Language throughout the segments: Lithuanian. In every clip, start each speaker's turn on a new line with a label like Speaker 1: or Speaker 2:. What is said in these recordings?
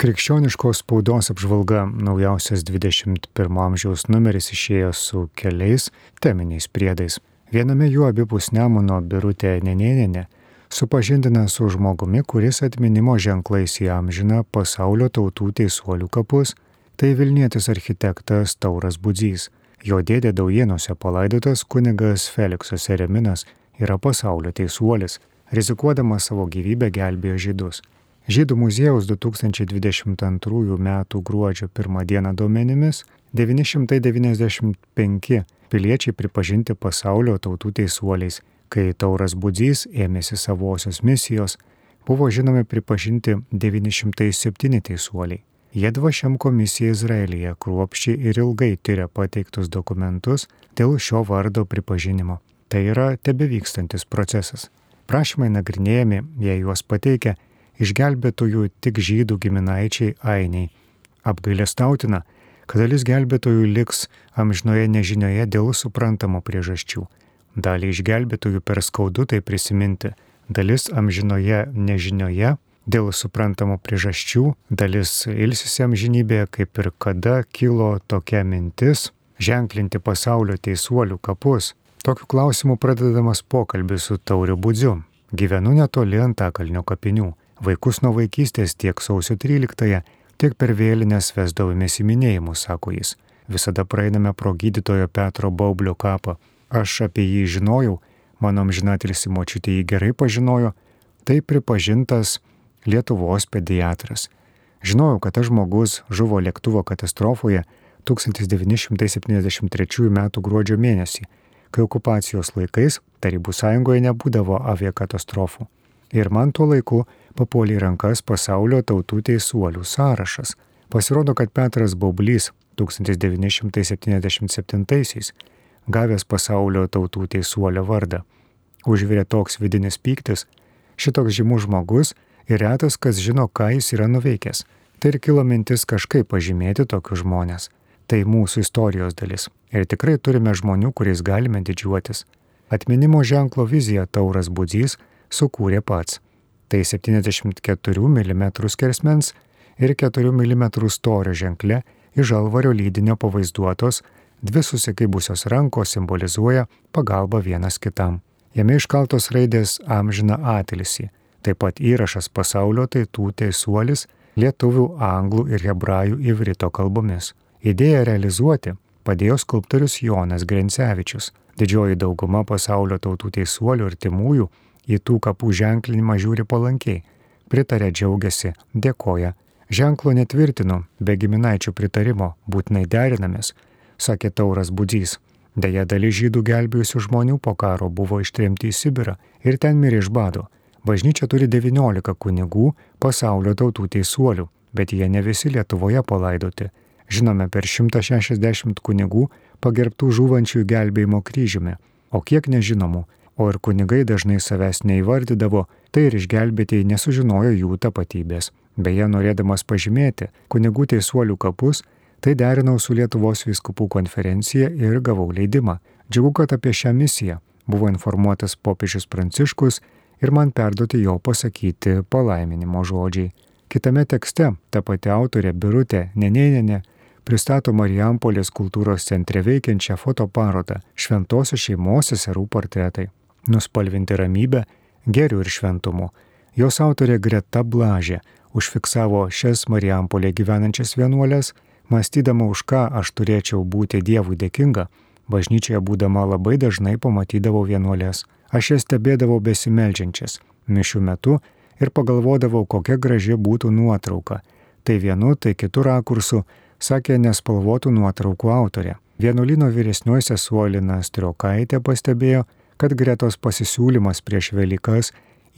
Speaker 1: Krikščioniškos spaudos apžvalga naujausias 21 amžiaus numeris išėjo su keliais teminiais priedais. Viename jų abipus Nemuno birutė Nenėninė supažindina su žmogumi, kuris atminimo ženklais įamžina pasaulio tautų teisuolių kapus. Tai Vilnietis architektas Tauras Budzys. Jo dėdė Daujienose palaidotas kunigas Feliksas Ereminas yra pasaulio teisuolis, rizikuodamas savo gyvybę gelbėjo žydus. Žydų muziejaus 2022 m. gruodžio 1 d. duomenimis 995 piliečiai pripažinti pasaulio tautų teisuoliais, kai Tauras Budzys ėmėsi savosios misijos, buvo žinomi pripažinti 907 teisuoliai. Jie dvašiam komisija Izraelyje kruopščiai ir ilgai tyria pateiktus dokumentus dėl šio vardo pripažinimo. Tai yra tebevykstantis procesas. Prašymai nagrinėjami, jei juos pateikia, išgelbėtojų tik žydų giminaičiai ainiai. Apgailestautina, kad dalis gelbėtojų liks amžinoje nežinioje dėl suprantamų priežasčių. Dalį išgelbėtojų per skaudu tai prisiminti, dalis amžinoje nežinioje dėl suprantamų priežasčių, dalis ilsisi amžinybėje, kaip ir kada kilo tokia mintis ženklinti pasaulio teisuolių kapus. Tokiu klausimu pradedamas pokalbis su Tauriu Budziu. Gyvenu netoli Antakalnio kapinių. Vaikus nuo vaikystės tiek sausio 13-ąją, tiek per vėlinės vesdavomės į minėjimus, sako jis. Visada praeiname pro gydytojo Petro Baublio kapą. Aš apie jį žinojau, mano amžinatilsi močiutė jį gerai pažinojo, tai pripažintas Lietuvos pediatras. Žinojau, kad tas žmogus žuvo lėktuvo katastrofoje 1973 m. gruodžio mėnesį, kai okupacijos laikais Tarybų sąjungoje nebūdavo aviakatastrofų. Ir man tuo laiku papuolė į rankas pasaulio tautų teisuolių sąrašas. Pasirodo, kad Petras Baublys 1977-aisiais, gavęs pasaulio tautų teisuolio vardą, užvirė toks vidinis pyktis, šitoks žymus žmogus ir retas, kas žino, ką jis yra nuveikęs. Tai ir kilo mintis kažkaip pažymėti tokius žmonės. Tai mūsų istorijos dalis. Ir tikrai turime žmonių, kuriais galime didžiuotis. Atminimo ženklo viziją Tauras Budzys sukūrė pats tai 74 mm skersmens ir 4 mm storio ženkle iš žalvario lydinio pavaizduotos dvi susikaibusios rankos simbolizuoja pagalbą vienas kitam. Jame iškaltos raidės amžina atilsi, taip pat įrašas pasaulio taitų teisuolis lietuvių, anglų ir hebrajų įvrito kalbomis. Idėją realizuoti padėjo skulptorius Jonas Grencevičius. Didžioji dauguma pasaulio tautų teisuolių ir timųjų į tų kapų ženklinimą žiūri palankiai, pritarė džiaugiasi, dėkoja. Ženklo netvirtinu, be giminaičių pritarimo, būtinai derinamės, sakė Tauras Budzys. Deja, dalis žydų gelbėjusių žmonių po karo buvo ištremti į Sibirą ir ten mirė iš bado. Bažnyčia turi 19 kunigų pasaulio tautų teisuolių, bet jie ne visi Lietuvoje palaidoti. Žinome per 160 kunigų pagerbtų žuvančių gelbėjimo kryžiumi, o kiek nežinomų o ir kunigai dažnai savęs neįvardydavo, tai ir išgelbėtieji nesužinojo jų tapatybės. Beje, norėdamas pažymėti kunigų teisuolių kapus, tai derinau su Lietuvos viskupų konferencija ir gavau leidimą. Džiugu, kad apie šią misiją buvo informuotas popiežius Pranciškus ir man perduoti jo pasakyti palaiminimo žodžiai. Kitame tekste ta pati autorė Birutė Nenėnenė pristato Marijampolės kultūros centre veikiančią fotoparodą Šventosios šeimos seserų portretai nuspalvinti ramybę, geriu ir šventumu. Jos autorė Greta Blažė užfiksavo šias Marijampolė gyvenančias vienuolės, mąstydama už ką aš turėčiau būti Dievui dėkinga, bažnyčioje būdama labai dažnai pamatydavau vienuolės. Aš jas stebėdavau besimeldžiančias mišių metu ir pagalvodavau, kokia graži būtų nuotrauka. Tai vienu, tai kitu rakursu sakė nespalvotų nuotraukų autorė. Vienuolino vyresnioji sesuo Lina Striokaitė pastebėjo, kad Gretos pasisiūlymas prieš Velykas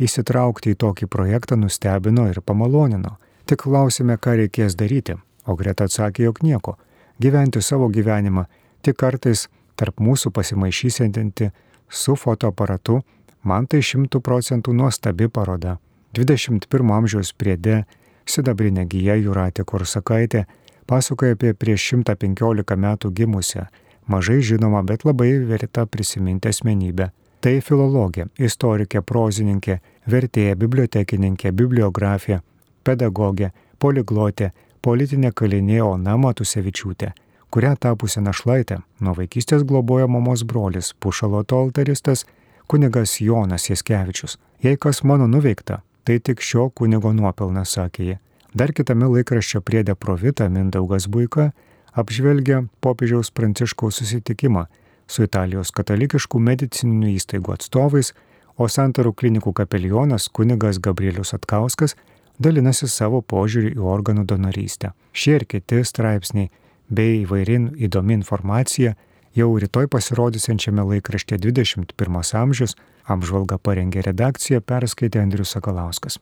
Speaker 1: įsitraukti į tokį projektą nustebino ir pamalonino. Tik klausime, ką reikės daryti, o Greta atsakė, jog nieko. Gyventi savo gyvenimą, tik kartais tarp mūsų pasimaišysianti su fotoaparatu, man tai šimtų procentų nuostabi paroda. 21 amžiaus priede sidabrinė gyja Juratė Korsakaitė pasakoja apie prieš 115 metų gimusią mažai žinoma, bet labai verta prisiminti asmenybę. Tai filologė, istorikė, prozininkė, vertėja, bibliotekininkė, bibliografija, pedagogė, poliglotė, politinė kalinė Ona Matusevičiūtė, kurią tapusią našlaitę nuo vaikystės globojo mamos brolis Pušaloto altaristas kunigas Jonas Jaskevičius. Jei kas mano nuveikta, tai tik šio kunigo nuopelnas, sakė ji. Dar kitame laikraščio priedė provita Mindaugas Buika apžvelgia popiežiaus pranciškaus susitikimą su Italijos katalikiškų medicininių įstaigų atstovais, o santarų klinikų kapelionas kunigas Gabrielius Atkauskas dalinasi savo požiūrį į organų donorystę. Šie ir kiti straipsniai bei įvairin įdomi informacija jau rytoj pasirodysiančiame laikrašte 21 amžius apžvalgą parengė redakcija perskaitė Andrius Sakalauskas.